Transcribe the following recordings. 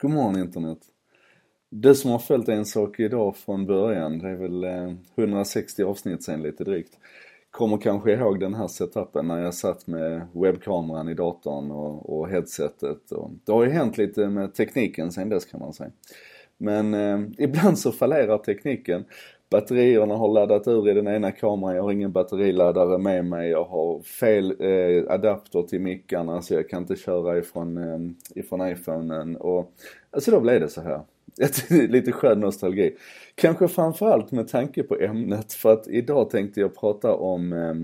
God morgon internet. Du som har följt En sak idag från början, det är väl eh, 160 avsnitt sen lite drygt. Kommer kanske ihåg den här setupen när jag satt med webbkameran i datorn och, och headsetet. Och det har ju hänt lite med tekniken sen dess kan man säga. Men eh, ibland så fallerar tekniken. Batterierna har laddat ur i den ena kameran, jag har ingen batteriladdare med mig, jag har fel eh, adapter till mickarna så jag kan inte köra ifrån, eh, ifrån iPhonen och alltså då blev det så här. Lite skön nostalgi. Kanske framförallt med tanke på ämnet för att idag tänkte jag prata om eh,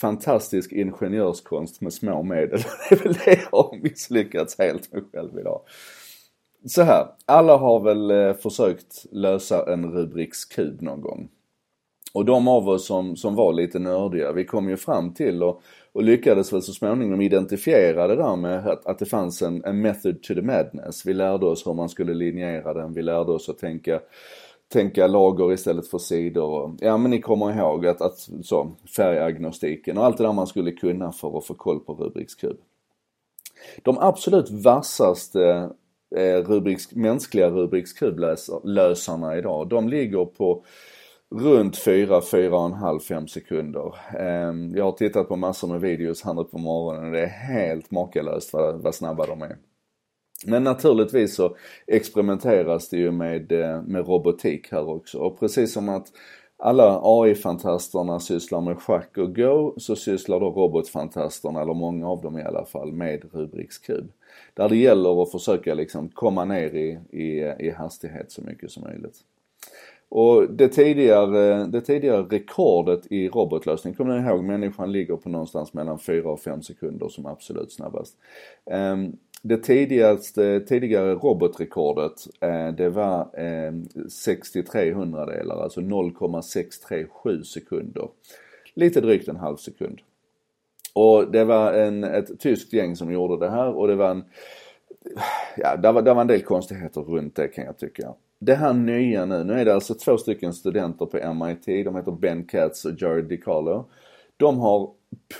fantastisk ingenjörskonst med små medel. Det är väl det jag har misslyckats helt med själv idag så här, alla har väl eh, försökt lösa en Rubriks kub någon gång. Och de av oss som, som var lite nördiga, vi kom ju fram till och, och lyckades väl så småningom identifiera det där med att, att det fanns en, en method to the madness. Vi lärde oss hur man skulle linjera den, vi lärde oss att tänka tänka lager istället för sidor. Ja men ni kommer ihåg att, att så, färgagnostiken och allt det där man skulle kunna för att få koll på rubiks kub. De absolut vassaste eh, Rubiks, mänskliga rubrikskrublösarna idag. De ligger på runt 4, 4,5, 5 sekunder. Eh, jag har tittat på massor med videos här nu på morgonen och det är helt makalöst vad, vad snabba de är. Men naturligtvis så experimenteras det ju med, eh, med robotik här också. Och precis som att alla AI-fantasterna sysslar med schack och go så sysslar då robotfantasterna, eller många av dem i alla fall, med rubiks kub. Där det gäller att försöka liksom komma ner i, i, i hastighet så mycket som möjligt. Och det tidigare, det tidigare rekordet i robotlösning, kommer ni ihåg, människan ligger på någonstans mellan 4 och 5 sekunder som absolut snabbast. Um, det tidigaste, tidigare robotrekordet, eh, det var eh, 63 hundradelar, alltså 0,637 sekunder. Lite drygt en halv sekund. Och det var en, ett tyskt gäng som gjorde det här och det var en, ja, där var, där var en del konstigheter runt det kan jag tycka. Det här nya nu, nu är det alltså två stycken studenter på MIT, de heter Ben Katz och Jared DiCarlo. De har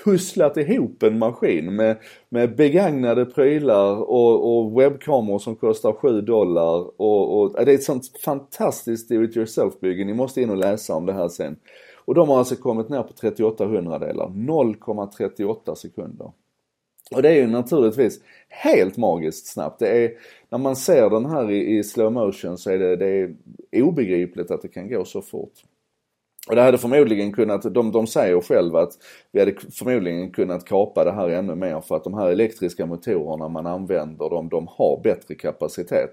pusslat ihop en maskin med, med begagnade prylar och, och webbkameror som kostar 7 dollar och, och det är ett sånt fantastiskt do it yourself bygge. Ni måste in och läsa om det här sen. Och de har alltså kommit ner på 38 hundradelar, 0,38 sekunder. Och det är ju naturligtvis helt magiskt snabbt. Det är, när man ser den här i, i slow motion så är det, det är obegripligt att det kan gå så fort. Och det hade förmodligen kunnat, de, de säger själva att vi hade förmodligen kunnat kapa det här ännu mer för att de här elektriska motorerna man använder, de, de har bättre kapacitet.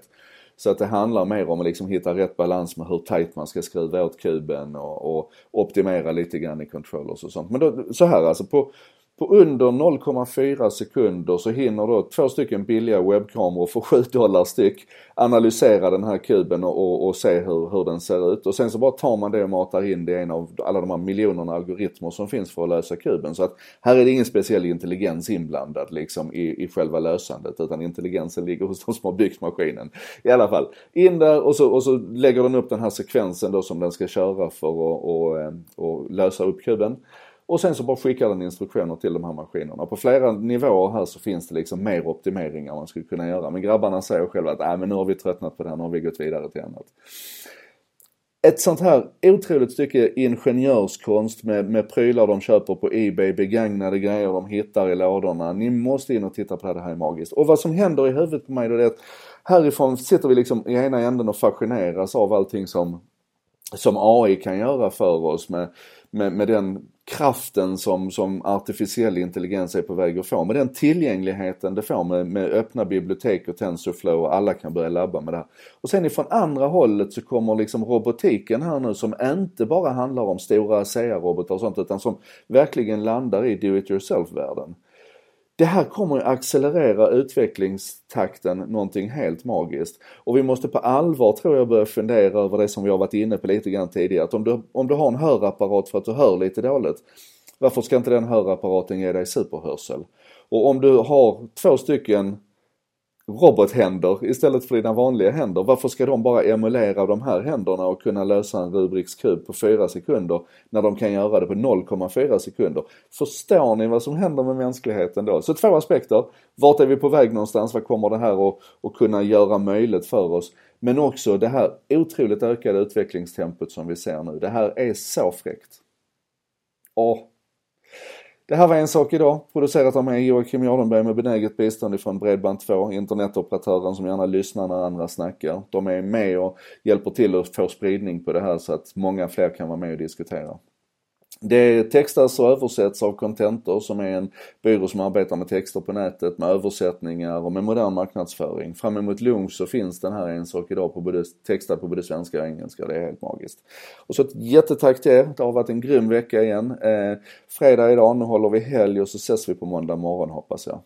Så att det handlar mer om att liksom hitta rätt balans med hur tight man ska skruva åt kuben och, och optimera lite grann i controllers och sånt. Men då, så här alltså på, på under 0,4 sekunder så hinner då två stycken billiga webbkameror för 7 dollar styck analysera den här kuben och, och, och, se hur, hur den ser ut. Och sen så bara tar man det och matar in det i en av alla de här miljonerna algoritmer som finns för att lösa kuben. Så att här är det ingen speciell intelligens inblandad liksom i, i själva lösandet utan intelligensen ligger hos de som har byggt maskinen. I alla fall, in där och så, och så lägger den upp den här sekvensen då som den ska köra för att och, och, och lösa upp kuben. Och sen så bara skickar den instruktioner till de här maskinerna. På flera nivåer här så finns det liksom mer optimeringar man skulle kunna göra. Men grabbarna säger själva att äh, men nu har vi tröttnat på det här, nu har vi gått vidare till annat. Ett sånt här otroligt stycke ingenjörskonst med, med prylar de köper på Ebay, begagnade grejer de hittar i lådorna. Ni måste in och titta på det, det här är magiskt. Och vad som händer i huvudet på mig då är att härifrån sitter vi liksom i ena änden och fascineras av allting som, som AI kan göra för oss med, med, med den kraften som, som artificiell intelligens är på väg att få. Med den tillgängligheten det får med, med öppna bibliotek och TensorFlow och alla kan börja labba med det här. Och sen ifrån andra hållet så kommer liksom robotiken här nu som inte bara handlar om stora ASEA-robotar och sånt utan som verkligen landar i do it yourself-världen det här kommer att accelerera utvecklingstakten någonting helt magiskt. Och vi måste på allvar tror jag börja fundera över det som vi har varit inne på lite grann tidigare. Att om du, om du har en hörapparat för att du hör lite dåligt, varför ska inte den hörapparaten ge dig superhörsel? Och om du har två stycken robothänder istället för dina vanliga händer. Varför ska de bara emulera de här händerna och kunna lösa en Rubiks kub på 4 sekunder när de kan göra det på 0,4 sekunder? Förstår ni vad som händer med mänskligheten då? Så två aspekter. Vart är vi på väg någonstans? Vad kommer det här att, att kunna göra möjligt för oss? Men också det här otroligt ökade utvecklingstempot som vi ser nu. Det här är så fräckt. Åh, det här var En sak idag, producerat av mig Joakim Jardenberg med benäget bistånd ifrån Bredband2, internetoperatören som gärna lyssnar när andra snackar. De är med och hjälper till att få spridning på det här så att många fler kan vara med och diskutera. Det textas och översätts av Contentor som är en byrå som arbetar med texter på nätet, med översättningar och med modern marknadsföring. Fram emot lunch så finns den här En sak idag på både, textad på både svenska och engelska. Det är helt magiskt. Och så ett jättetack till er. Det har varit en grym vecka igen. Eh, fredag idag, nu håller vi helg och så ses vi på måndag morgon hoppas jag.